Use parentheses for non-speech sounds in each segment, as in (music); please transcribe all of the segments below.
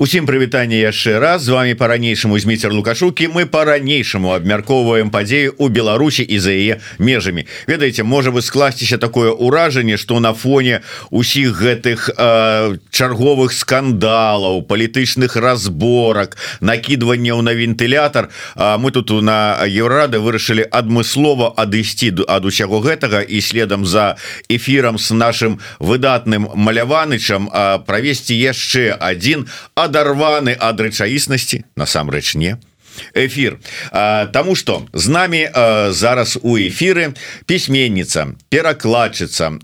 Усім прывітанне яшчэ раз. З вами по-ранейшаму змейцер лукашукі. Мы по-ранейшаму абмяркоўваем падзею у Беларусі і за яе межамі. Ведаеце можа вы скласціся такое ўражанне что на фоне усіх гэтых э, чарговых скандалаў палітычных разборак накидыванняў на вентылятор э, мы тут на еўрады вырашылі адмыслова адысці ад усяго гэтага і следам за эфірам с нашим выдатным маляванычам э, правесці яшчэ один а адарваны ад рэчаіснасці насамрэч не. Эфир. Таму что з нами а, зараз у эфиры пісьменніца перакладчыца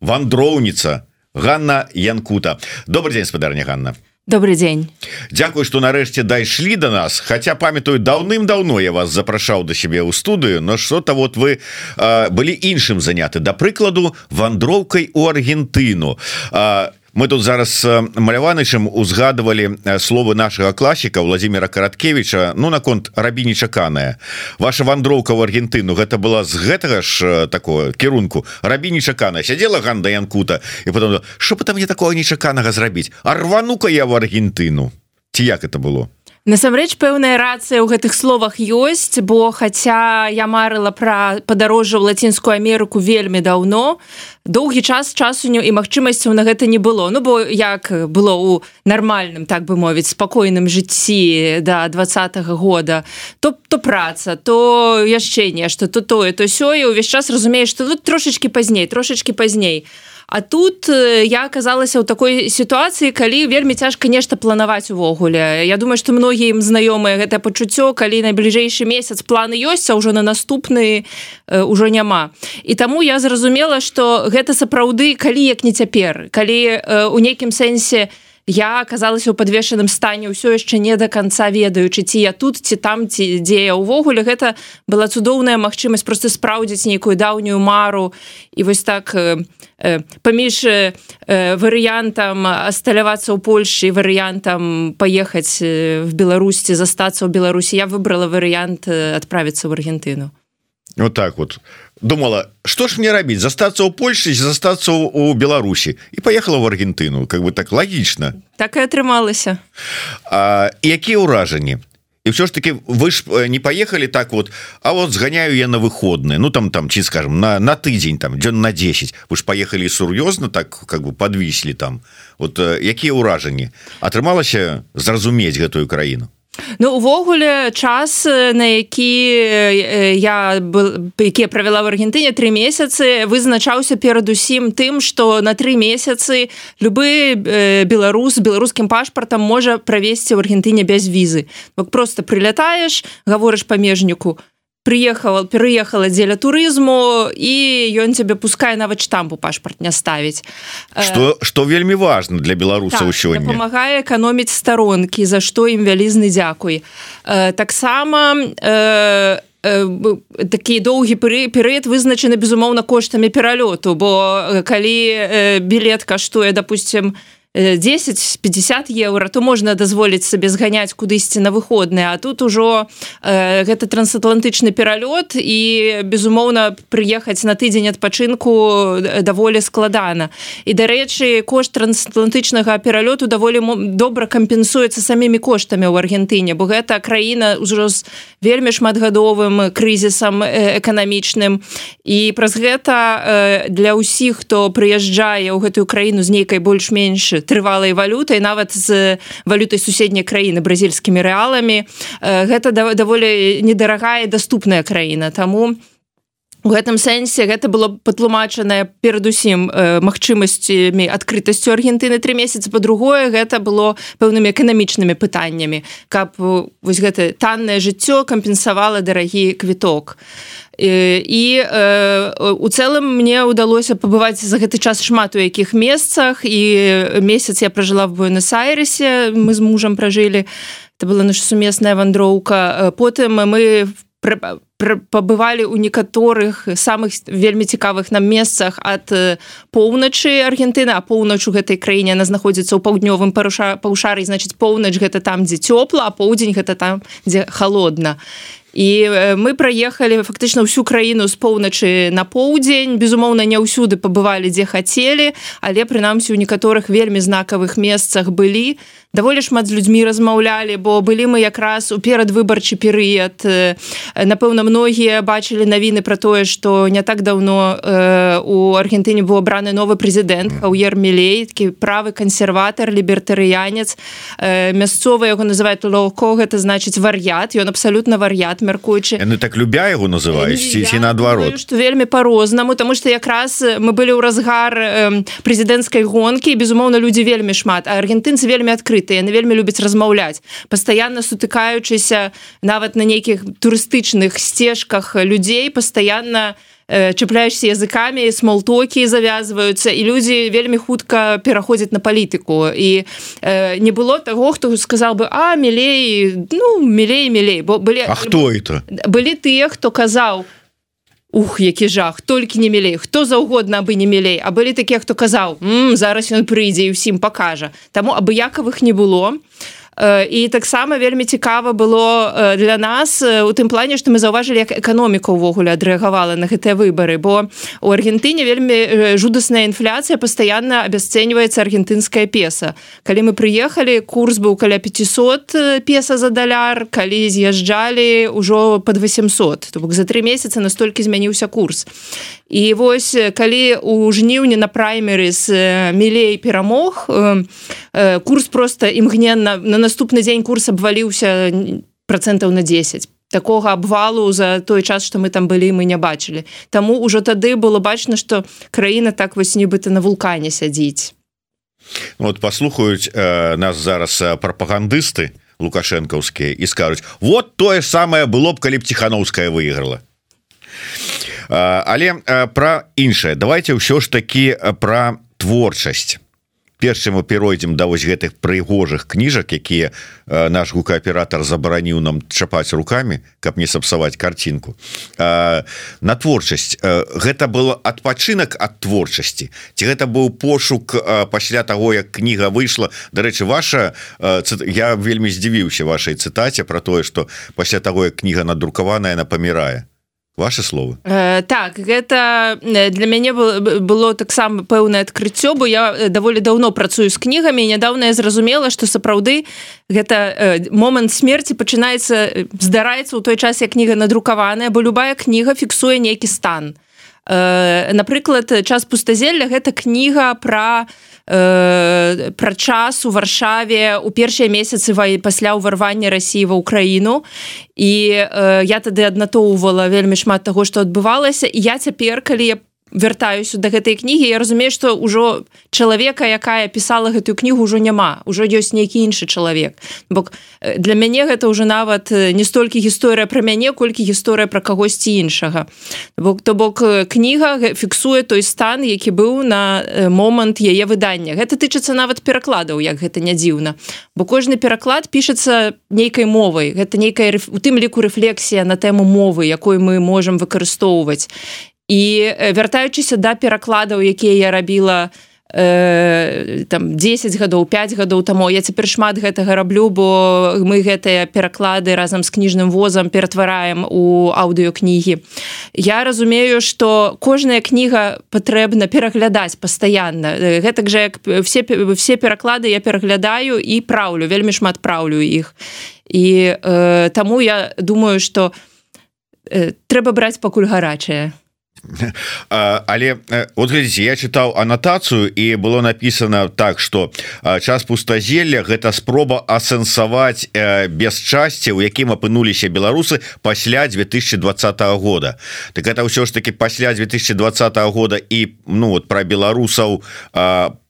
вандроўніца Ганна Янкута. Добрый день спадарня Ганна. Добрый день. Дякую что нарэшце дайшлі до нас. Хотя памятаю даўным-даўно я вас запрашаў до себе ў студыю но что-то вот вы а, былі іншым заняты. Да прыкладу вандроўкай у Аргентыну. А мы тут зараз маляванычым узгадывалі словы нашага класіка владимира караткевича ну наконт рабі нечаканая ваша вандроўка в Аргентыну гэта была з гэтага ж такое кірунку? Рабі нечакана сядзела ганда янкута і потом что там мне такого нечаканага зрабіць? Арвану-ка я в Аргентыну! Ці як это было насамрэч пэўная рацыя ў гэтых словах ёсць бо хаця я марыла пра падарожжа ў лацінскую Амерыку вельмі даўно доўгі час часуню і магчымасцяў на гэта не было. Ну бо як было у нармальным так бы мовіць спакойным жыцці да двадцатого года то то праца то яшчэ нешта то тое то сёе увесь час разумееш што тут трошачки пазней трошачки пазней а тут я аказалася ў такой сітуацыі калі вельмі цяжка нешта планаваць увогуле. Я думаю што многія ім знаёмыя гэта пачуццё калі найбліжэйшы месяц планы ёсць а ўжо на наступны ўжо няма. І таму я зразумела што гэта сапраўды калі як не цяпер калі у нейкім сэнсе не я аказалася ў подвешаным стане ўсё яшчэ не до конца ведаючы ці я тут ці там ці дзе я ўвогуле. Гэта была цудоўная магчымасць просто спраўдзіць нейкую даўнюю мару. І вось так э, э, паміж э, варыянтам асталявацца ў Польшы варыянтам паехаць в Беларусці застацца ў Беларусі я выбрала варыянт адправіцца в Аргентыну вот так вот. Думала что ж мне рабіць застацца ў Польше застацца у Беларусі і поехала в Аргентыну как бы так логично. Так и атрымалася якія ўражанні і все ж таки вы ж э, не поехали так вот А вот сгоняю я на выходные. Ну там там чи скажем на на тыдзень там дзён на 10 вы ж поехали сур'ёзна так как бы подвіслі там. Вот якія ўражанні атрымалася зразумець гэтую краіну Ну увогуле час на які я які правяла в Аргентыне три месяцы вызначаўся перадусім тым что на три месяцы любы беларус беларускім пашпартам можа правесці в Аргентыне без візы. Просто прилятаешь гаворыш памежніку приехала переехала дзеля турызму і ён тебе пускай нават штампу пашпарт не ставіць что что вельмі важно для беларусаў так, сёння помогае эканоміць старонкі за што ім вялізны дзякуй. Таксама э, такі доўгі перыяд вызначаны безумоўна коштамі пералёту бо калі білет каштуе допустим 10-50 еўра то можна дазволіць сабе зганяць кудысьці на выходныя А тут ужо э, гэта трансатлантычны пералёт і безумоўна прыехаць на тыдзень адпачынку даволі складана і дарэчы кошт трансатлантычнага пералёту даволі добра кампенсуецца самімі коштамі ў Аргентыне бо гэта краіна ўжо з вельмі шматгадовым крызісам эканамічным. І праз гэта э, для ўсіх хто прыязджае ў гэтую краіну з нейкай больш-менш трывалай валютай нават з валютай суседняй краіны бразільскімі рэаламі. Гэта даволі недарагая даступная краіна. Таму у гэтым сэнсе гэта было патлумачанае перадусім магчымасцямі адкрытасцю Аргентыны три месяцы. По-другое гэта было пэўнымі эканамічнымі пытаннямі каб вось гэта таннае жыццё кампенсавала дарагі квіток. І і э, у цэлым мне ўдалося пабываць за гэты час шмат у якіх месцах. І месяц я пражыла в буэнас-айресе мы з мужам пражылі. Это была наша сумесная вандроўка. Потым мы пабывалі ў некаторых самых вельмі цікавых нам месцах ад поўначы Аргентына а поўнач у гэтай краіне она знаходзіцца ў паўднёвым паруша паўшары значыць поўнач гэта там дзе цёпла а поўдзень гэта там дзе холодна і мы праехалі фактычна ўсю краіну з поўначы на поўдзень безумоўна не ўсюды пабывалі дзе хацелі але прынамсі у некаторых вельмі знакавых месцах былі даволі шмат з людзьмі размаўлялі бо былі мы якраз у перадвыбарчы перыяд. Напэўна многія бачылі навіны про тое что не так давно у Аргентыне быў абраны новы прэзідэнт хауер мілейкі правы кансерватор лібертарыянец. Мясцовы яго называют локо гэта значыць вар'ят ён абсалютна вар'ят мяркуючы. Яны так любя яго называюць ці, ці наадварот? что вельмі по-рознаму тому что якраз мы былі ў разгар прэзідэнцкай гонкі безумоўна людзі вельмі шмат а аргентынцы вельмі адкрытыя яны вельмі любяць размаўляць. Пастаянна сутыкаючыся нават на нейкіх турыстычных сцежках людзей пастаянна на чапляешься языкамі смолтокі завязваюцца і людзі вельмі хутка пераходзяць на палітыку. І э, не было таго хто сказал бы а мілей ну мілей мілей бо былі А хто это? былі тыя хто казаў Ух які жах толькі не мілей хто заўгодна абы не мілей а былі такія хто казаў зараз ён прыйдзе і ўсім пакажа таму абыякавых не было. а і таксама вельмі цікава было для нас у тым плане што мы заўважылі як эканоміка ўвогуле адрэагавала на гэтыя выбары. Бо у Аргентыне вельмі жудасная інфляцыя пастаянна абясцэньваецца аргентынская песа. Калі мы прыехалі курс быў каля 500 песа за даляр калі з'язджалі ўжо под 800 то бок за три месяца настолькі змяніўся курс і вось калі у жніўні на праймерыс мілей перамог курс просто імгненна на нас наступны дзень курс абваліўся процентаў на 10 такога абвалу за той час что мы там былі мы не бачылі. Таму ўжо тады было бачна что краіна так вось нібыта на вулкане сядзіць. Вот послухаюць э, нас зараз прапагандысты лукашэнкаўскія і скажуць вот тое самае было б калі б ціхановская выйграла э, але про іншае. Давайте ўсё ж таки про творчасць. Першым мы перайдзем да вось гэтых прыгожых кніжак якія наш гукааператор забараніў нам чапаць руками каб не сапсаваць картинку на творчасць. Гэта было адпачынак ад творчасці. Ці гэта быў пошук пасля того як кніга выйшла? Дарэчы ваша я вельмі здзівіўся вашай цытаце про тое что пасля того як кніга надрукаваная на памірае ваши словы э, так гэта для мяне было таксама пэўнае адкрыццё бо я даволі даўно працую з кнігамі нядаўна я зразумела что сапраўды гэта э, момант смерти пачынаецца здараецца ў той час як кніга надрукаваная бо любая кніга фіксуе нейкі стан э, напрыклад час пустазелля гэта кніга про э, пра час у варшаве у першыя месяцы вай пасля ўварвання рассіі ва ўкраіну. І э, я тады аднатоўвала вельмі шмат таго што адбывалася. І я цяпер калі я вяртаюся да гэтай кнігі я разумею што ўжо чалавека якая пісала гэтую кнігу ўжо няма. Ўжо ёсць нейкі іншы чалавек. Бок для мяне гэта ўжо нават не столькі гісторыя пра мяне колькі гісторыя пра кагосьці іншага. Бок то бок кніга фіксуе той стан які быў на момант яе выдання. Гэта тычыцца нават перакладаў як гэта не дзіўна. Бо кожны пераклад пішацца нейкай мовай. Гэта нейкая у тым ліку рэфлексія на тэму мовы якой мы можемм выкарыстоўваць і вяртаючыся да перакладаў якія я рабіла э, там 10 гадоў 5 гадоў таму я цяпер шмат гэтага раблю бо мы гэтыя пераклады разам з кніжным возам ператвараем у аўдыёкнігі. Я разумею что кожная кніга патрэбна пераглядаць пастаянна. Гэтак жа як все все пераклады я пераглядаю і праўлю вельмі шмат праўлю іх. І э, таму я думаю что э, трэба браць пакуль гарачае але вот глядзіце я чытаў анатацыю і было написано так что час пустазелля гэта спроба асэнсаваць без часці у якім апынуліся беларусы пасля 2020 года. Так это ўсё ж таки пасля 2020 года і ну вот про беларусаў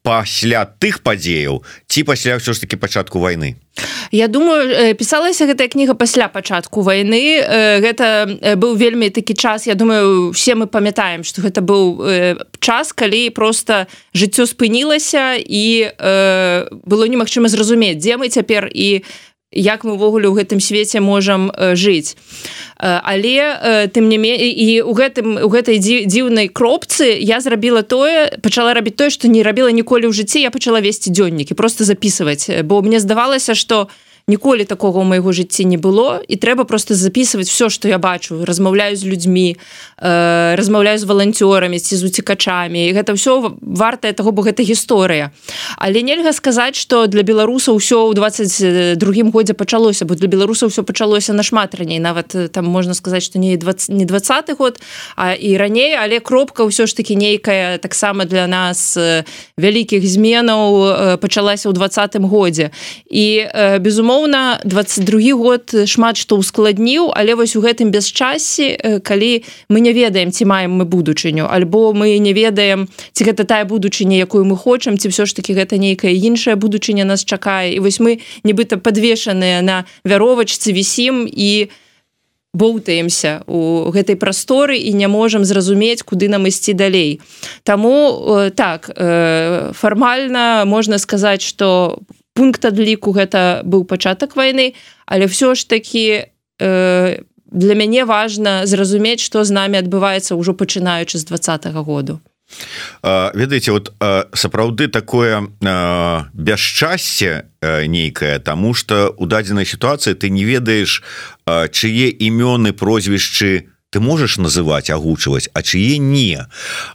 по пасля тых падзеяў ці пасля ўсё ж таки пачатку войны Я думаю пісалася гэтая кніга пасля пачатку войны гэта быў вельмі такі час Я думаю все мы памятаем что гэта быў час калі просто жыццё спынілася і было немагчыма зразумець дзе мы цяпер і як мы ўвогуле ў гэтым свеце можам э, жыць. Але э, тым не ме і у гэтым у гэтай дзіўнай кропцы я зрабіла тое пачала рабіць тое што не рабіла ніколі ў жыцці я пачала весці дзённікі просто записываць бо мне здавалася что ніколі такого ў майго жыцці не было і трэба просто записывать все что я бачу. Размаўляю з людзьмі э, размаўляю з валанцёрамі ці з уцікачамі і гэта все вартае того бо гэта гісторыя але нельга сказаць что для беларусаў ўсё ў 22 годзе пачалося бо для беларусаў все пачалося нашмат раней нават там можна сказаць что не 20 не двадцаты год а і раней але кропка ўсё ж таки нейкая таксама для нас вялікіх зменаў пачалася ў двадцатым годзе і безумоўно безумоўна 22 год шмат што ускладніў але вось у гэтым бесчасе калі мы не ведаем ці маем мы будучыню альбо мы не ведаем ці гэта тая будучыня якую мы хочам ці все ж таки гэта нейкая іншая будучыня нас чакае. І вось мы нібыта подвешаныя на вяровачцы вісім і боўтаемся у гэтай прасторы і не можам зразумець куды нам ісці далей. Таму так фармальна можна сказаць что у пункт адліку гэта быў пачатак войны але все ж таки э, для мяне важно зразумець что з нами адбываецца ўжо пачынаючы з двадцатого году. Ведаеце вот сапраўды такое бясчасце нейкае тому что у дадзенай сітуацыі ты не ведаеш чые імёны прозвішчы ты можешь называть агучваць а чые не?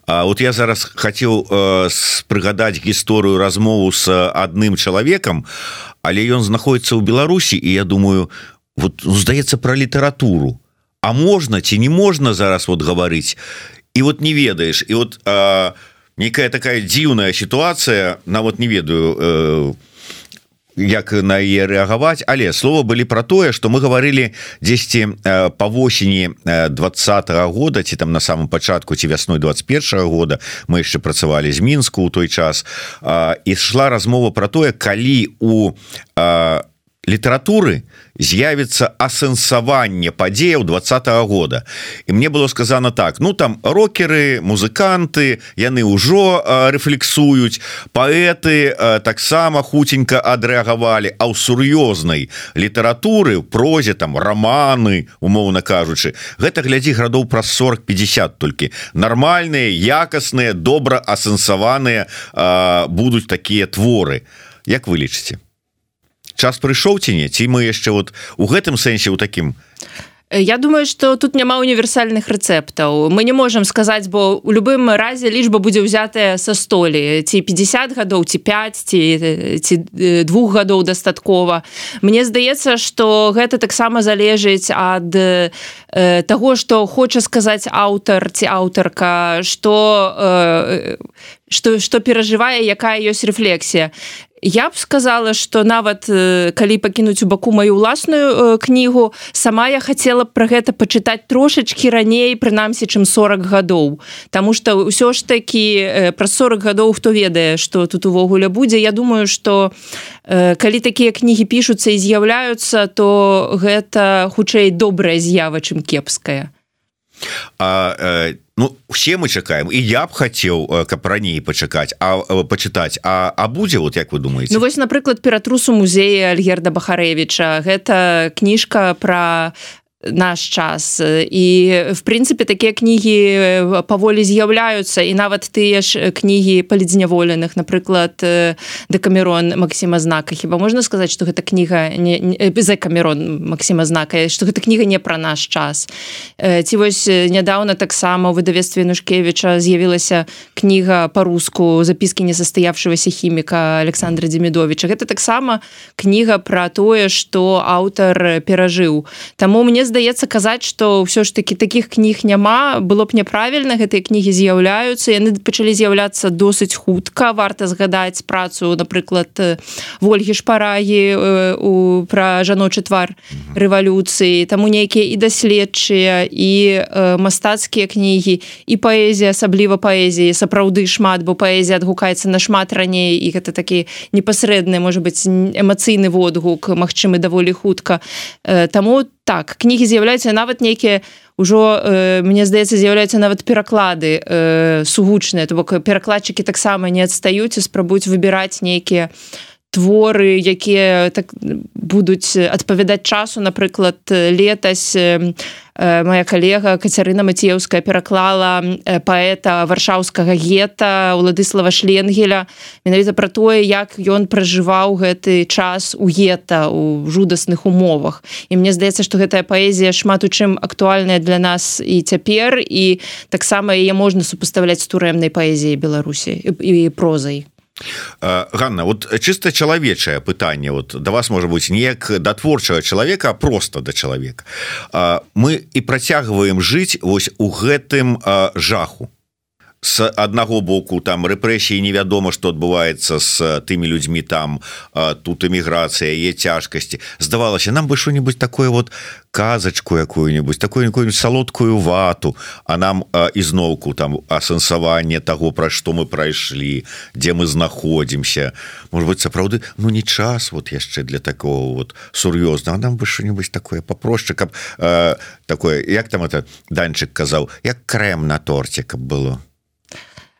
А вот я зараз хотел э, прыгадаць гісторыю размову с адным чалавекам але ён знаходіцца ў Беларусі і я думаю вот ну, здаецца про літаратуру А можна ці не можна зараз вот гаварыць і вот не ведаеш і вот э, некая такая дзіўная сітуацыя нават не ведаю э, як на е рэагаваць. Але слова былі про тое что мы говорили 10 по восені двадцатого года ці там на самом пачатку ці вясной 21 -го года мы яшчэ працавалі з мінску у той час. І шла размова про тое калі у літаратуры з'явіцца асэнсаванне падзеяў двадцатого года. І мне было сказано так ну там рокеры музыканты яны ўжо рэфлексуюць паэты таксама хуценька адрэагавалі а ў сур'ёзнай літаратуры прозе там романы умоўна кажучы. Гэта глядзі градоў праз 40-50 толькі. Нармальныя якасныя добра асэнсаваныя будуць такія творы. Як вы лічыце час прыйшоў ці не? Ці мы яшчэ вот у гэтым сэнсе у такім? Я думаю что тут няма універсальных рэцэптаў. Мы не можемм сказаць бо у любым разе лічба будзе ўзятая са столі. Ці 50 гадоў ці 5 ці ці двух гадоў дастаткова. Мне здаецца что гэта таксама залежыць ад э, таго что хоча сказаць аўтар ці аўтарка что э, что что перажывае якая ёсць рэфлексія я б сказала что нават калі пакінуць у баку маю ўласную кнігу сама я хотела б про гэта пачытаць трошачки раней прынамсі чым 40 гадоў. Таму что ўсё ж таки э, пра 40 гадоў хто ведае что тут увогуле будзе. Я думаю что калі такія кнігі пішуцца і з'яўляюцца то гэта хутчэй добрая з'ява чым кепская а э, ну все мы чакаем і я б хацеў каб раней пачакаць а пачытаць а а будзе вот як вы думаете? Ну, вось напрыклад ператрусу музея альгерда бахарэвича гэта кніжка про наш час. І в прынцыпе такія кнігі паволі з'яўляюцца. І нават тыя ж кнігі палідзняволеных напрыклад дэкамерон Масіма знака. Хіба можна сказаць что гэта кніга не за камерон Масіма знака? Что гэта кніга не пра наш час? Ці вось нядаўна таксама у выдавестве нушкевича з'явілася кніга по-руску запіскі несастаявшегося хіміка Александра демідовича гэта таксама кніга про тое что аўтар перажыў. Таму мне здаецца здаецца казаць что ўсё ж таки таких кніг няма было б няправільна гэтыя кнігі з'яўляюцца яны пачалі з'яўляцца досыць хутка. Варта згадаць працу напрыклад ольгі шпарагі у пра жаночы твар рэвалюцыі таму нейкія і даследчыя і мастацкія кнігі і паэзія асабліва паэзіі сапраўды шмат бо паэзія адгукаецца нашмат раней і гэта такі непасрэдны можа быть эмацыйны водгук магчымы даволі хутка. Таму так кнігі з'яўляюцца нават нейкія ўжо э, мне здаецца з'яўляюцца нават пераклады э, сугучныя. То бок перакладчыкі таксама не адстаюць і спрабуюць выбіраць нейкія творы якія так будуць адпавядаць часу напрыклад летась моя калега Кацярына Мацеўская пераклала паэта варшаўскага гета уладыслава шленгеля менавіта пра тое як ён пражываў гэты час у гета у жудасных умовах. І мне здаецца што гэтая паэзія шмат у чым актуальная для нас і цяпер і таксама яе можна супаставляць з турэмнай паэзіяй беларусі і прозай Ганна вот чисто чалавечае пытанне вот да вас можа быть неяк да творчага чалавека просто да чалавека мы і працягваем жыць вось у гэтым жаху с аднаго боку там рэпрэсіі невядома что адбываецца с тымі людзьмі там тут эміграцыя е цяжкасці здавалася нам бы что-нибудь такое вот казачку якую-нибудь такую якую салодкую вату а нам ізноўку там асэнсаванне того пра што мы прайшлі дзе мы знаходзімся может быть сапраўды ну не час вот яшчэ для такого вот сур'ёзна нам бы что-нибудь такое папроще каб э, такое як там это данчык казаў як крэм на торце каб было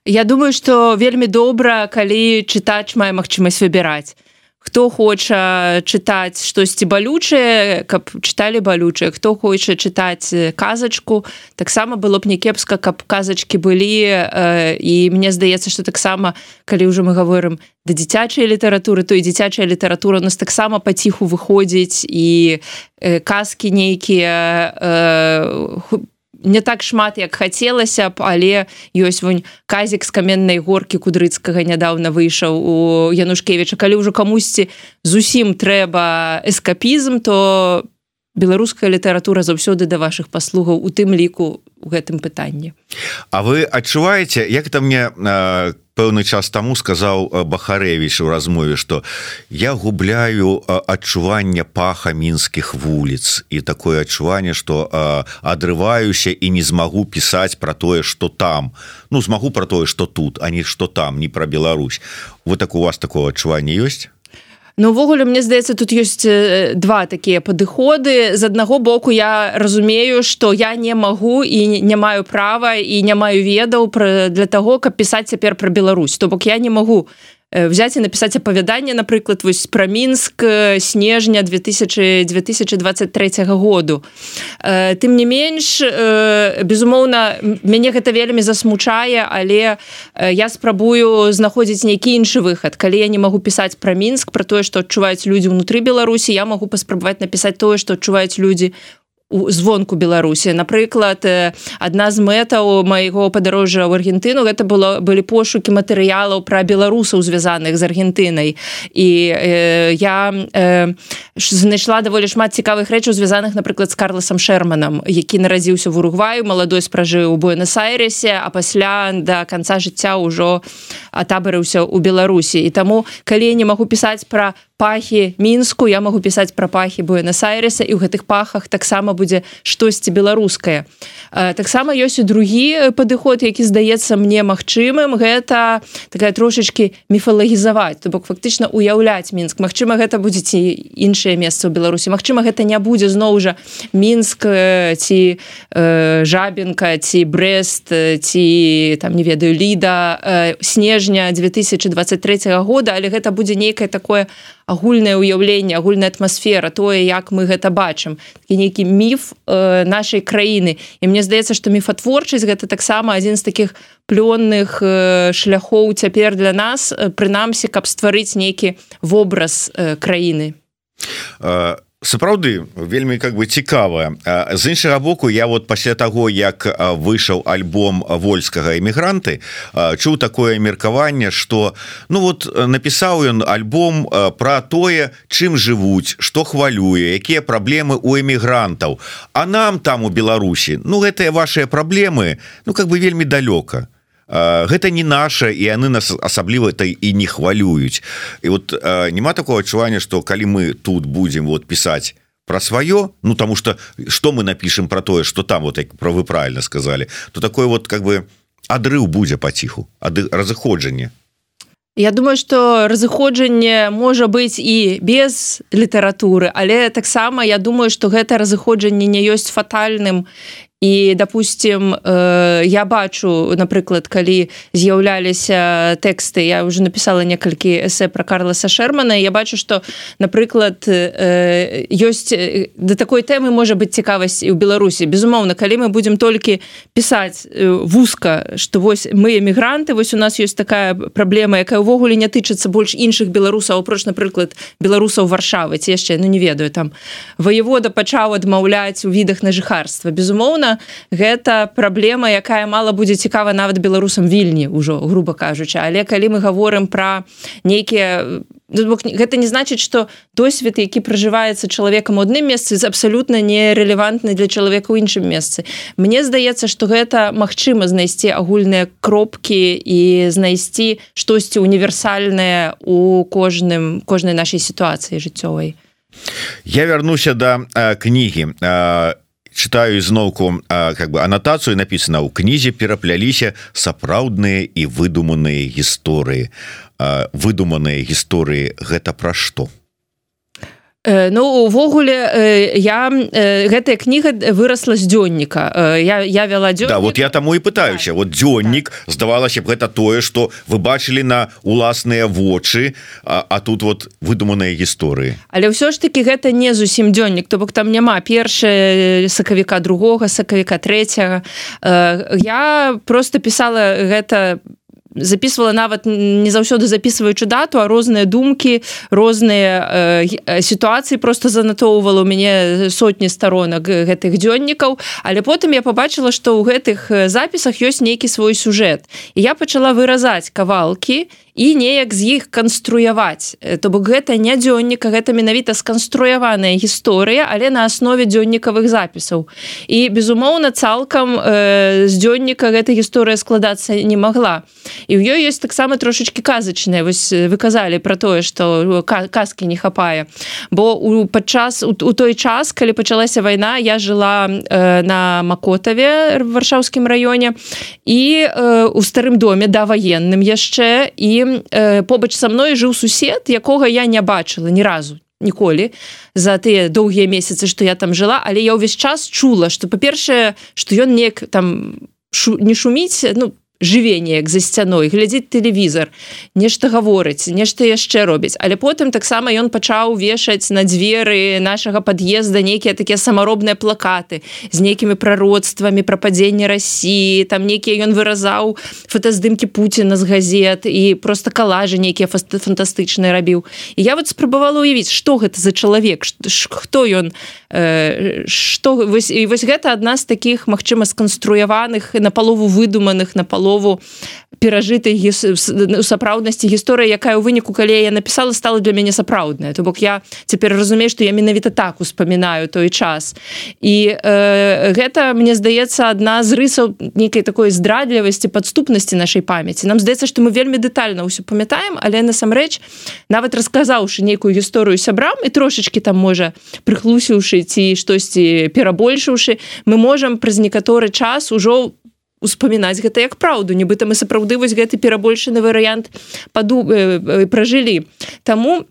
Я думаю что вельмі добра калі чытач мае магчымасць выбіраць. Хто хоча чытаць штосьці балючае каб чыталі балючыя хто хоча чытаць казачку таксама было б не кепска каб казачкі былі э, і мне здаецца что таксама калі ўжо мы говорим да дзіцячай літаратуры то і дзіцячая літаратура нас таксама паціху выходзіць і э, казкі нейкія э, не так шмат як хацелася б але ёсць вунь казік з каменнай горкі кудрыцкага нядаўна выйшаў у янушкевича калі ўжо камусьці зусім трэба эскапізм то беларуская літаратура заўсёды да вашых паслугаў у тым ліку у гэтым пытанні. А вы адчуваеце як это мне как пэўны час таму сказаў бахарэвіч у размове что я губляю адчування паха мінскіх вуліц і такое адчуванне что э, адрываюся і не змагу пісаць про тое что там ну змагу про тое что тут а не что там не про Беларусь. Вот так у вас такого адчування ёсць Ну увогуле мне здаецца тут ёсць два такія падыходы з аднаго боку я разумею что я не магу і не маю права і не маю ведаў для того каб пісаць цяпер пра Беларусь то бок я не магу взять і напісаць апавяданне напрыклад вось пра мінск э, снежня 2000 2023 году. Э, тым не менш безумоўна мяне гэта вельмі засмучае але я спрабую знаходзіць нейкі іншы выхад. Калі я не магу пісаць пра мінск про тое што адчуваюць людзі ўнутры беларусі я магу паспрабаваць напісаць тое што адчуваюць людзі звонку беларусі. Напрыклад адна з мэтаў майго падарожжа ў аргентыну гэта было былі пошукі матэрыялаў пра беларусаў звязаных з аргентынай. І э, я э, знайшла даволі шмат цікавых рэчаў звязаных напрыклад з карласам шерманам які нарадзіўся в уругваю маладой спражыў у буэнас-айресе а пасля да канца жыцця ўжо атабарыўся ў беларусі. І таму калі я не магу пісаць пра пахі мінску я могу пісаць пра пахі буэнас-айреса і ў гэтых пахах таксама будзе штосьці беларускае. Таксама ёсць і другі падыход які здаецца мне магчымым. Гэта такая трошачки міфалагізаваць то бок фактычна уяўляць мінск. Мачыма гэта будзе ці іншае месца ў беларусі. Мачыма гэта не будзе зноў жа мінск ці э, жабенка ці брест ці там не ведаю ліда э, снежня 2023 года але гэта будзе нейкае такое агульнае ўяўленне агульная атмасфера тое як мы гэта бачым. І нейкі міф э, нашай краіны. І мне здаецца што міфатворчасць гэта таксама адзін з таких плённых э, шляхоў цяпер для нас э, прынамсі каб стварыць нейкі вобраз э, краіны. А сапраўды вельмі как бы цікавая. З іншага боку я вот пасля того як выйшаў альбом вольскага эмігранты чуў такое меркаванне что ну вот напісаў ён альбом про тое чым жывуць что хвалюе якія праблемы у эмігрантаў. А нам там у Беларусі ну гэтыя ваши праблемы ну как бы вельмі далёка гэта не наша і яны нас асабліва это і не хвалююць. І вот няма такого адчування что калі мы тут будем вот писать про сваё ну тому что что мы напишем про тое что там вот про вы правильно сказали то такое вот как бы адрыв будзе паціху ад разыходжанне. Я думаю что разыходжанне можа быць і без літаратуры але таксама я думаю что гэта разыходжанне не ёсць фатальным і допустим э, я бачу напрыклад калі з'яўляліся тэксты я уже написала некалькі эсэ про карласа шермана я бачу что напрыклад э, ёсць э, да такой тэмы можа быть цікавасць і ў беларусі безумоўна калі мы будем толькі пісаць вузка что вось мы эмігранты вось у нас есть такая праблема якая ўвогуле не тычыцца больш іншых беларусаў апроч напрыклад беларусаў варшавы ці яшчэ ну не ведаю там. Воевода пачаў адмаўляць у відах на жыхарства безумоўна безумоўна гэта праблема якая мала будзе цікава нават беларусам вільні ўжо грубо кажучы. Але калі мы гаворым про нейкія ну, гэта не значыць что досвед які пражываецца чалавекам у адным месцы абсалютна нерелевантны для чалавека ў іншым месцы. Мне здаецца что гэта магчыма знайсці агульныя кропкі і знайсці штосьці універсальнае у кожным кожнай нашай сітуацыі жыццёвай. Я вярнуся да кнігі. Э, читаю изноўку как бы аннотацию написано у кнізе перапляліся сапраўдныя і выдуманыя гісторыі выдуманыя гісторыі гэта пра што Э, ну увогуле я гэтая кніга выросла з дзённіка я я вяла дзённік. да, вот я таму і пытаюся вот дзённік так. здавалася б гэта тое что вы бачылі на уласныя вочы а, а тут вот выдуманыя гісторыі але ўсё ж таки гэта не зусім дзённік то бок там няма першая сакавіка другога сакавіка третьяга я просто писала гэта записывала нават не заўсёды записываючы дату а розныя думкі розныя э, сітуацыі просто занатоўвала у мяне сотні сторонок гэтых дзённікаў. Але потым я побачыла что ў гэтых запісах ёсць нейкі свой сюжэт. І я пачала выразаць кавалкі і неяк з іх канструяваць. То бок гэта не дзённіка гэта менавіта сканструяваная гісторыя але на аснове дзённікавых запісаў. І безумоўна цалкам э, з дзённіка гэта гісторыя складацца не могла і ў ёй ёсць таксама трошачки казачныя. Вось вы казалі про тое что казки не хапае. Бо у падчас у, у той час калі пачалася вайна я жыла э, на макотаве варшаўскім раёне і э, у старым доме да ваенным яшчэ і э, побач са мной жыў сусед якога я не бачыла ні разу ніколі за тыя доўгія месяцы што я там жыла. Але я ўвесь час чула што па-першае што ён неяк там шу, не шуміць ну по жыве неяк за сцяной глядзіць тэлевізор нешта гаворыць нешта яшчэ робіць. Але потым таксама ён пачаў вешаць на дзверы нашага пад'езда нейкія такія самаробныя плакаты з нейкімі прародствамі пра падзенне Росіі там нейкія ён выразаў фотаздымкі Пуціна з газет і просто калажы нейкія фантастычныя рабіў. І я вот спрабавала уявіць што гэта за чалавек хто ён что э, вось, вось гэта адна з таких магчыма сканструяваных на палову выдуманых на палову перажытай сапраўднасці гісторыя якая ў выніку калі я написала стала для мяне сапраўдная. То бок я цяпер разумею што я менавіта так успамінаю той час. І э, гэта мне здаецца адна з рысаў нейкай такой здрадлівасці падступнасці нашай памяці. Нам здаецца што мы вельмі дэтальна ўсё памятаем але насамрэч нават расказаўшы нейкую гісторыю сябрам і трошачки там можа прыхлусіўшы ці штосьці перабольшыўшы мы можам праз некаторы час ужо успамінаць гэта як праўду. Нібыта мы сапраўды вось гэты перабольшаны варыянт паду э, э, пражылі. Таму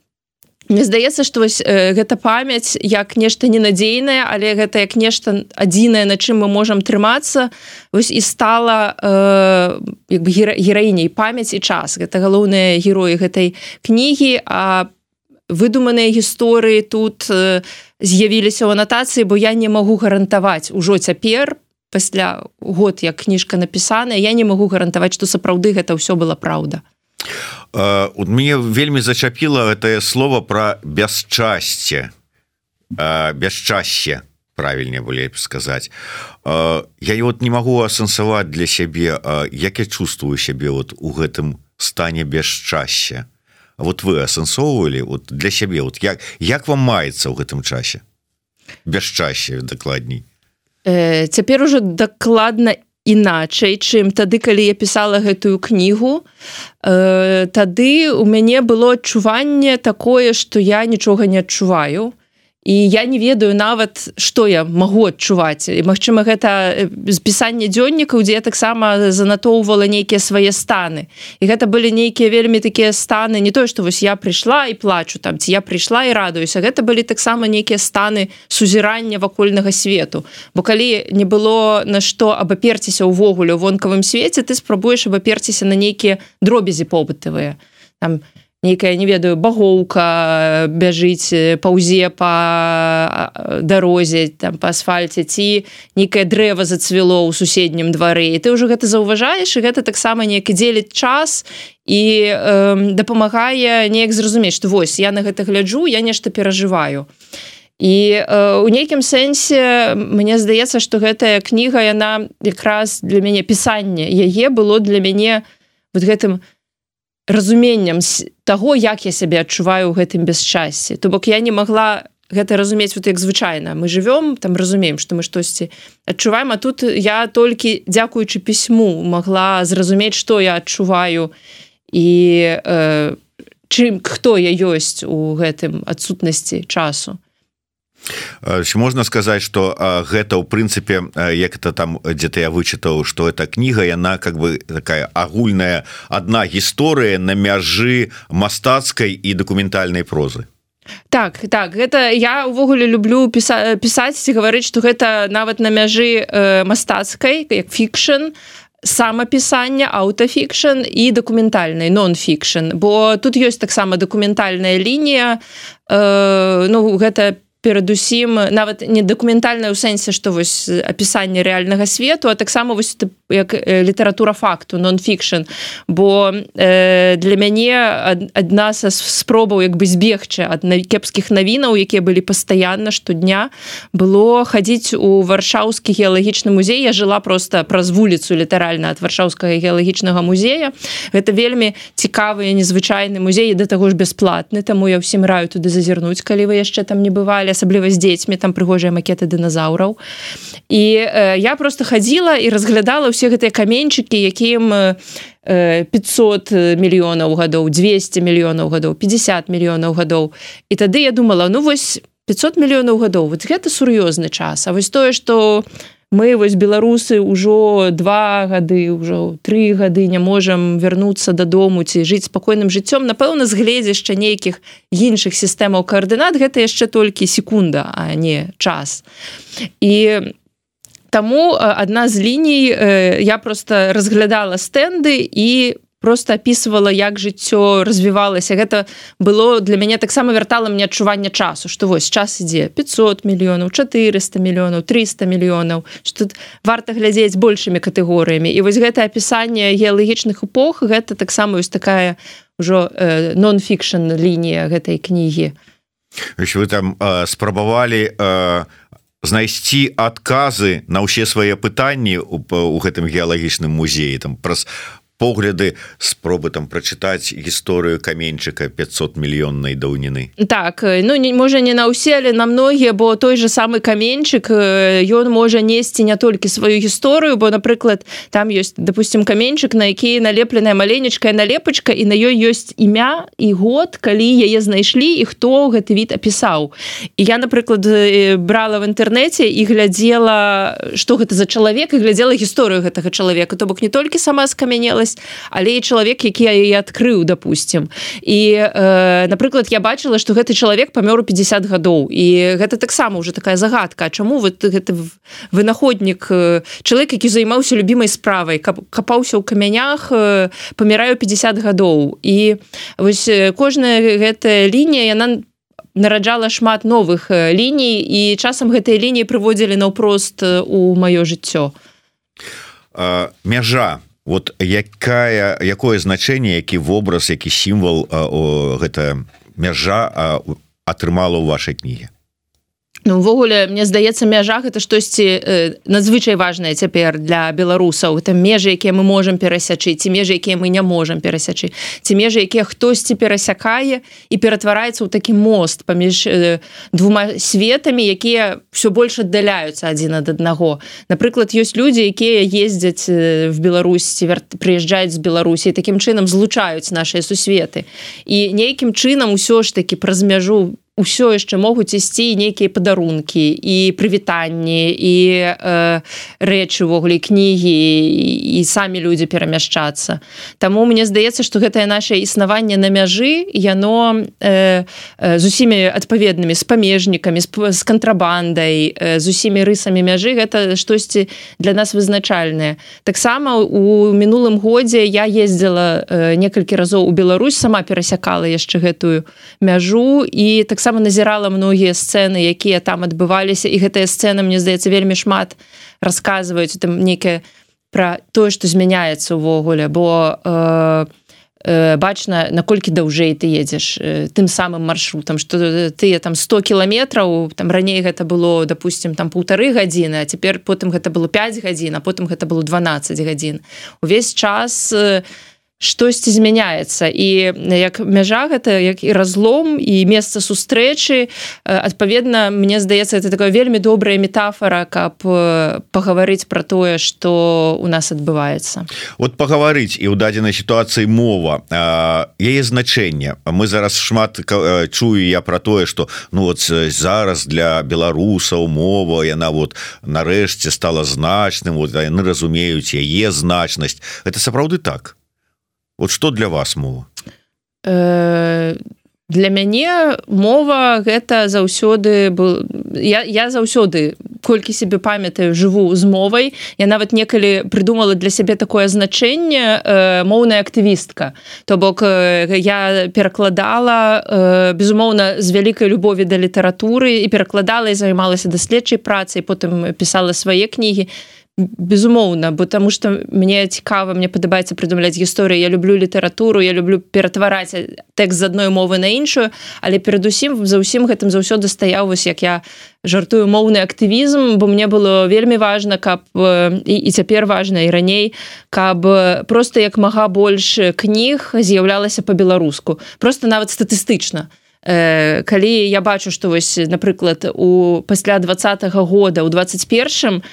мне здаецца што вось э, гэта памяць як нешта ненадзейнае але гэта як нешта адзінае на чым мы можам трымацца вось і стала э, бы гераіняй памяць і час. Гэта галоўныя героі гэтай кнігі а выдуманыя гісторыі тут э, з'явіліся ў анатацыі бо я не магу гарантаваць ужо цяпер пасля год як кніжка напісаная я не магу гарантаваць што сапраўды гэта ўсё была праўда. Uh, мне вельмі зачапіла гэтае слово про бясчасце. Uh, бясчасце правільнее болей сказаць. Uh, я вот не магу асэнсаваць для сябе як я чувствую сябе вот у гэтым стане бясчасця. Вот вы асэнсоўвалі вот для сябе вот як як вам маецца ў гэтым часе? Бясчасце дакладней Э, цяпер ужо дакладна іначай чым тады калі я пісала гэтую кнігу э, тады у мяне было адчуванне такое што я нічога не адчуваю і я не ведаю нават что я могу адчуваць. І Мачыма гэта пісанне дзённікаў дзе я таксама занатоўвала нейкія свае станы. І гэта былі нейкія вельмі такія станы не тое што вось я прыйшла і плачу там ці я прыйшла і радуюся. Гэта былі таксама нейкія станы сузірання вакольнага свету. Бо калі не было на што абаперціся ўвогуле у вонкавым свеце ты спрабуеш абаперціся на нейкія дробязі побытавыя. Там не нейкая не ведаю багоўка бяжыць паўзе по дарозе там по асфальце ці нейкае дрэва зацвіло ў суседнім двары. І ты ўжо гэта заўважаеш і гэта таксама неяк дзеліць час і э, дапамагае неяк зразумець што вось я на гэта гляджу я нешта перажываю. І э, у нейкім сэнсе мне здаецца што гэтая кніга яна якраз для мяне пісанне яе было для мяне вот гэтым разуменнем того як я сябе адчуваю ў гэтым бесчасці. То бок я не могла гэта разумець вот як звычайна. Мы живвем там разумеем что мы штосьці адчуваем а тут я толькі дзякуючы пісьму могла зразумець что я адчуваю і э, чым хто я ёсць у гэтым адсутнасці часу можна сказаць что гэта ў прынцыпе як это там дзе-то я вычытаў что эта кніга яна как бы такая агульная одна гісторыя на мяжы мастацкай і дакументальнай прозы. Так так гэта я увогуле люблю піса пісаць ці гаварыць что гэта нават на мяжы э, мастацкай як фікшн самапісання аўтафікшн і дакументальнай нон-фікшн. Бо тут ёсць таксама дакументальная лінія э, ну гэта по перадусім нават не дакументальна ў сэнсе што вось апісанне рэальнага свету а таксама вось як літаратура факту нон-фікшн. Бо э, для мяне адна са спробаў як бы збегчы ад кепскіх навінаў якія былі пастаянна штодня было хадзіць у варшаўскі геалагічны музей. Я жыла просто праз вуліцу літаральна ад варшаўскага геалагічнага музея. Гэта вельмі цікавы незвычайны музей да таго ж бясплатны таму я ўсім раю туды зазірнуць калі вы яшчэ там не бывалі асабліва з дзецьмі там прыгожыя макеты дыназаўраў. І э, я просто хадзіла і разглядала ўсе гэтыя каменьчыкі якім 500 мільёнаў гадоў 200 мільёнаў гадоў 50 мільёнаў гадоў. І тады я думала ну вось 500 мільёнаў гадоў вот гэта сур'ёзны час. А вось тое что мы вось беларусы ўжо два гады ўжо тры гады не можам вярнуцца дадому ці жыць спакойным жыццём. Напэўна з гледзяшча нейкіх іншых сістэмаў каардынат гэта яшчэ толькі секунда а не час. І Таму адна з ліній я просто разглядала стэнды і просто опісывала як жыццё развівалася. Гэта было для мяне таксама вяртала мне адчування часу что вось час ідзе 500 мільёнаў 400 мільёнаў 300 мільёнаў что тут варта глядзець большими катэгорыямі. І вось гэта опісанне геалагічных эпох гэта таксама ёсць такая ўжо э, нон-фікшн лінія гэтай кнігі. Вы там э, спрабавалі э, знайсці адказы на ўсе свае пытанні у гэтым геалагічным музеі там праз погляды спробы там прачытаць гісторыю каменьчыка 500 мільённай даўніны так ну не можа не на ўсе але на многія бо той же самы каменьчык ён можа несці не толькі сваю гісторыю бо напрыклад там ёсць допустим каменьчык на які налепленая маленечкая налепачка і на ёй ёсць імя і год калі яе знайшлі і хто гэты від апісаў. І я напрыклад брала в інтэрнэце і глядзела что гэта за чалавек і глядзела гісторыю гэтага чалавека. То бок не толькі сама скамянела атрымалась але і чалавек які я яе адкрыў допустим. І э, напрыклад я бачыла что гэты чалавек памёр у 50 гадоў. І гэта таксама уже такая загадка. Чаму вот гэты вынаходнік чалавек які займаўся любімай справай капаўся ў камянях паміраю 50 гадоў. І вось кожная гэтая лінія яна нараджала шмат новых ліній. І часам гэтыя лініі прыводзілі наўпрост у маё жыццё. Мяжа вот якая якое значение які вобраз які сімвал гэта мяжа атрымала ў вашай кніге Ну, увогуле мне здаецца мяжах это штосьці э, надзвычай важное цяпер для беларусаў. Это межы якія мы можемм перасячы ці межы якія мы не можемм перасячы ці межы якія хтосьці перасякае і ператвараецца ў такі мост паміж э, двума светамі якія все больш аддаляюцца адзін ад аднаго. Напрыклад ёсць людзі якія ездзяць э, в Беларусі прыязджаюць з Беларусі такім чынам злучаюць нашыя сусветы. І нейкім чынам усё ж таки праз мяжу ўсё яшчэ могуць ісці нейкія падарункі і прывітанні і э, рэчы увогуле кнігі і, і самі людзі перамяшчацца. Таму мне здаецца што гэтае наше існаванне на мяжы яно э, э, з усімі адпаведнымі з памежнікамі з, з кантрабандай э, з усімі рысамі мяжы гэта штосьці для нас вызначальнае. Таксама у мінулым годзе я ездзіла э, некалькі разоў у Беларусь сама перасякала яшчэ гэтую мяжу і таксама таксама назірала многія сцэны якія там адбываліся і гэтыя сцэны мне здаецца вельмі шмат расказваюць там некае пра тое што змяняецца ўвогуле бо э, э, бачна наколькі даўжэй ты едзеш э, тым самым маршрутам што тыя там 100 кіламетраў там раней гэта было допустим там полторы гадзіны а цяпер потым гэта было 5 гадзін а потым гэта было 12 гадзін. Увесь час у э, штосьці змяняецца. І як мяжа гэта як і разлом і месца сустрэчы адпаведна мне здаецца это такая вельмі добрая метафора каб пагаварыць про тое что у нас адбываецца. Вот пагаварыць і ў дадзенай сітуацыі мова яе значэнне. Мы зараз шмат чую я про тое что ну вот зараз для беларусаў мова яна вот нарэшце стала значным вот яны разумеюць яе значнасць. Это сапраўды так вот что для вас мова? Э, для мяне мова гэта заўсёды был я, я заўсёды колькі себе памятаю жыву з мовай я нават некалі придумала для сябе такое значэнне э, моўная актывістка. То бок э, я перакладала э, безумоўна з вялікай любові да літаратуры і перакладала і займалася даследчай працай потым пісала свае кнігі безумоўна бо таму что мне цікава мне падабаецца прыдумляць гісторыю я люблю літаратуру я люблю ператвараць тэкст з адной мовы на іншую але перадусім за ўсім гэтым заўсёды стаяў вось як я жартую моўны актывізм бо мне было вельмі важна каб і, і цяпер важна і раней каб просто як мага больш кніг з'яўлялася по-беларуску просто нават статыстычна. Калі я бачу што вось напрыклад у пасля двадцатого года у 21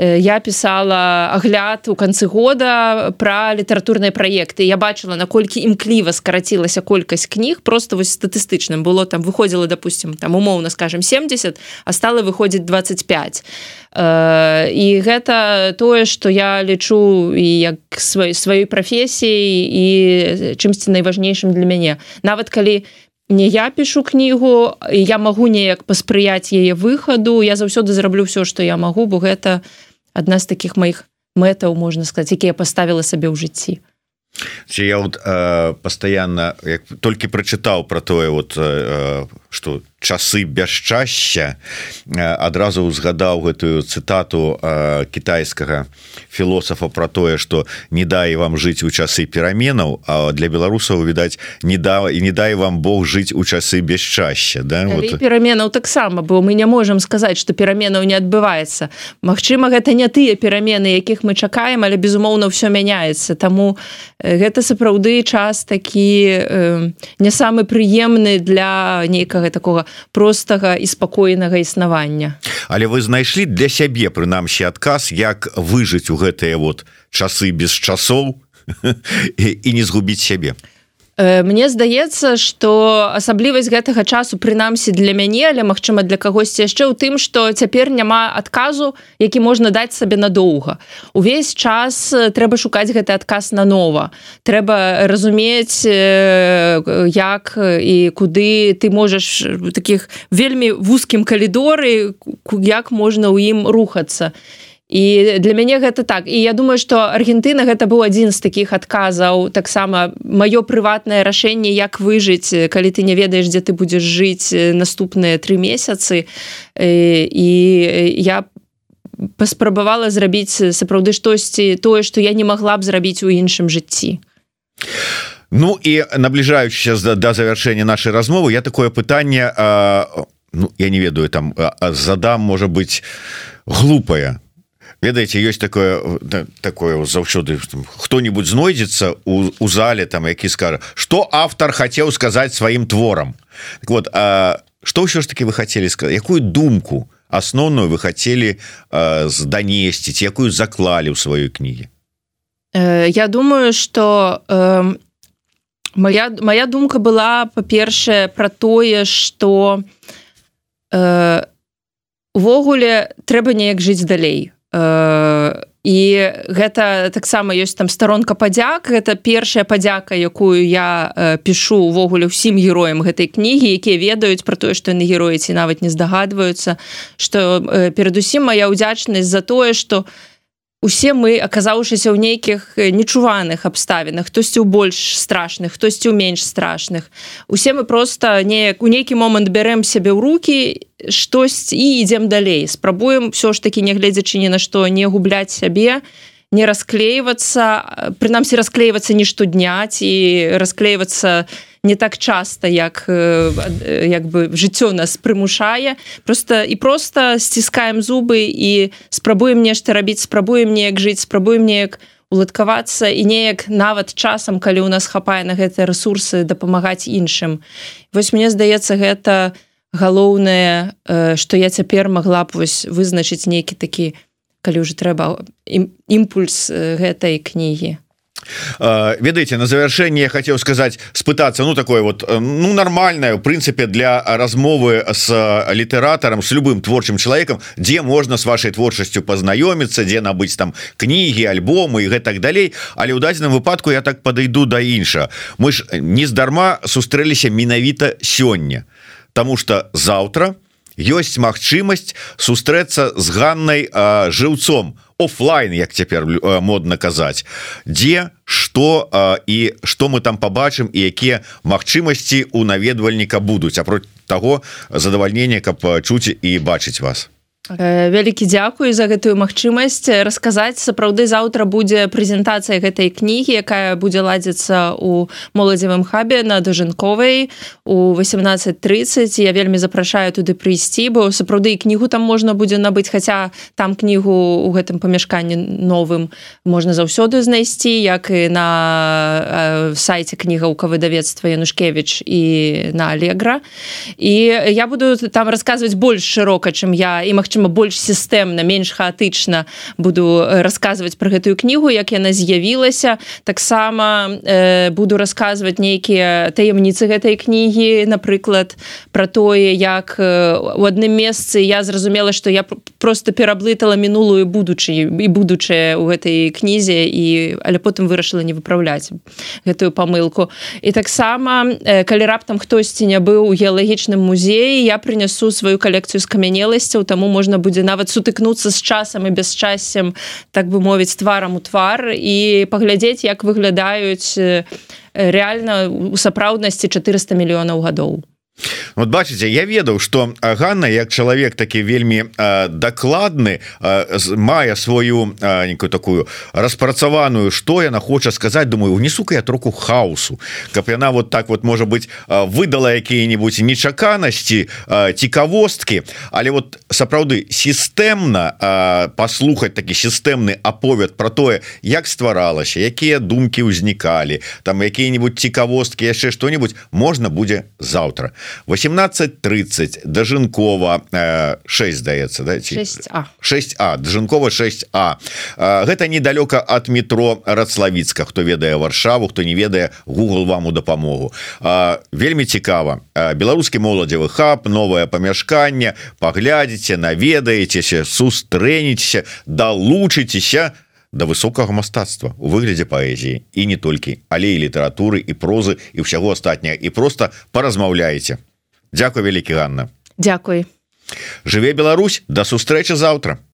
я писала агляд у канцы года про літаратурныя праекты. Я бачыла наколькі імкліва скарацілася колькасць кніг просто вось статыстычным. Было там выходзіла допустим там умоўна скажем 70 а стала выходзіць 25 і гэта тое что я лічу і як свай сваёй прафесіі і чымсьці найважнейшым для мяне. Нават калі не я пишу кнігу я магу неяк паспрыяць яе выхаду я заўсёды зраблю все что я магу бо гэта адна з таких моих мэтаў можна сказать якія паставіла сабе ў жыцці Ці я вот э, постоянно як толькі прачытаў про тое вот э, что часы бясчасця адразу узгадаў гэтую цытату кітайскага філосафа про тое что не дай вам жыць у часы пераменаў а для беларусаў відаць не да і не дай вам Бог жыць у часы бесчасця да? Вот. пераменаў таксама бо мы не можемм сказаць что пераменаў не адбываецца. Мачыма гэта не тыя перамены якіх мы чакаем але безумоўна все мяняецца. Таму гэта сапраўды час такі э, не самы прыемны для нейкага такого простага і спакойнага існавання. Але вы знайшлі для сябе прынамсі адказ як выжыць у гэтыя вот часы без часоў (laughs) і не згубіць сябе. а мне здаецца что асаблівасць гэтага часу прынамсі для мяне але Мачыма для кагосьці яшчэ ў тым что цяпер няма адказу які можна даць сабе надоўга. Увесь час э, трэба шукаць гэты адказ нанова. Трэба разумець э, як і куды ты можаш таких вельмі вузкім калідоры як можна ў ім рухацца і для мяне гэта так. І я думаю что Аргентына гэта быў адзін з таких адказаў таксама маё прыватнае рашэнне як выжыць калі ты не ведаеш дзе ты будзеш жыць наступныя тры месяцы і я паспрабавала зрабіць сапраўды штосьці тое что я не могла б зрабіць у іншым жыцці Ну і набліжаючыся да, да завяршэння нашай размовы я такое пытанне ну, я не ведаю там задам можа быть глупая ведаеце есть такое такое заўсёды хто-нибудь знойдзецца у, у зале там які скажа что автор хотел сказать сваім творам? Так вот а что ўсё ж таки вы хотели сказать якую думку асноўную вы хотели зданесціць якую заклалі ў сваёй кнігі э, я думаю что моя моя думка была па-першае про тое что э, увогуле трэба неяк жыць далей і гэта таксама ёсць там сторонка падзяк. Это першая падзяка якую я э, пишу увогуле ўсім героям гэтай кнігі якія ведаюць про тое что яны героі ці нават не здагадваюцца что э, перадусім моя ўдзячнасць за тое что у усе мы аказаўшыся ў нейкіх нечуваных абставінах хтосьці ў больш страшных хтосьці ў менш страшных. Усе мы просто неяк у нейкі момант бярэм сябе ў руки штось і ідзем далей. Спрабуем все ж таки нягледзячы ні на што не губляць сябе не расклеивацца прынамсі расклеивацца не штодня ці расклеивацца не не так часто як як бы жыццё нас прымушае. Просто і просто сціскаем зубы і спрабуем нешта рабіць спрабуем неяк жыць спрабуем неяк уладкавацца і неяк нават часам калі у нас хапае на гэтыя ресурсы дапамагаць іншым. Вось мне здаецца гэта галоўнае што я цяпер магла б вось вызначыць нейкі такі калі ўжо трэба імпульс гэтай кнігі. Ведаеце на завершэнне хотел сказать спытаться ну такое вот э, ну нормальное в принципе для размовы с літаратарам с любым творчым человеком где можно с вашей творчасцю познаёмиться где набыць там кнігі альбомы и гэтак далей. Але ў дадзеным выпадку я так подойду да інша мы ж нездарма сустрэліся менавіта сёння потому что завтра ёсць магчымасць сустрэцца з ганнай жыўцом у офлайн як цяпер э, модна казаць. Дзе что і что мы там побачым і якія магчымасці у наведвальніка будуць. Апроць того задавальнення каб чуць і бачыць вас вялікі дзякую за гэтую магчымасць. Расказаць сапраўды заўтра будзе прэзентацыя гэтай кнігі якая будзе ладзіцца у моладзевым хабе на дажынковай у 1830 я вельмі запрашаю туды прыйсці бо сапраўды кнігу там можна будзе набыць хаця там кнігу у гэтым памяшканні новым можна заўсёды знайсці як і на э, сайте кніга ў кавыдавецтва янушкевич і на алегра і я буду там расказваць больш шырока чым я і магчыма магчыма больш сістэмна менш хаатычна буду э, расказваць про гэтую кнігу як яна з'явілася. Таксама э, буду расказваць нейкія таямніцы гэтай кнігі напрыклад про тое як э, у адным месцы я зразумела что я просто пераблытала мінулую будучы і будучае у гэтай кнізе і але потым вырашыла не выпраўляць гэтую памылку. І таксама э, калі раптам хтосьці не быў у геалагічным музеі я прынясу сваю калекцыю скамянеласцяў таму можна можна будзе нават сутыкнуцца з часам і бясчасцем так бы мовіць тварам у твар і паглядзець як выглядаюць рэальна у сапраўднасці 400 мільёнаў гадоў вот бачыце я ведаў что Ганна як чалавек такі вельмі дакладны мае сваю некую такую распрацаваную что яна хоча сказаць думаю унесу-ка я троху хаосу каб яна вот так вот можа быть выдала якія-нибудь нечаканасці цікавосткі але вот сапраўды сістэмна паслухаць такі сістэмны аповед про тое як стваралася якія думкі ўзнікалі там якія-нибудь цікавосткі яшчэ что-нибудь можна будзе заўтра 1830 дажынкова 6 здаецца да? 6а 6а дажынкова 6а гэта недалёка от метро радславіцка хто ведае варшаву хто не ведае Google вам у дапамогу. Вельмі цікава. Беларускі моладзевы хаб новое памяшканне. Паглядзіце наведаецеся сустрэнецеся далучыцеся на да высокага мастацтва у выглядзе паэзіі. І не толькі але і літаратуры і прозы і ўсяго астатняга і просто паразмаўляеце Дякую вялікі Ганна Дякуй жыве Беларусь. Да сустрэчы заўтра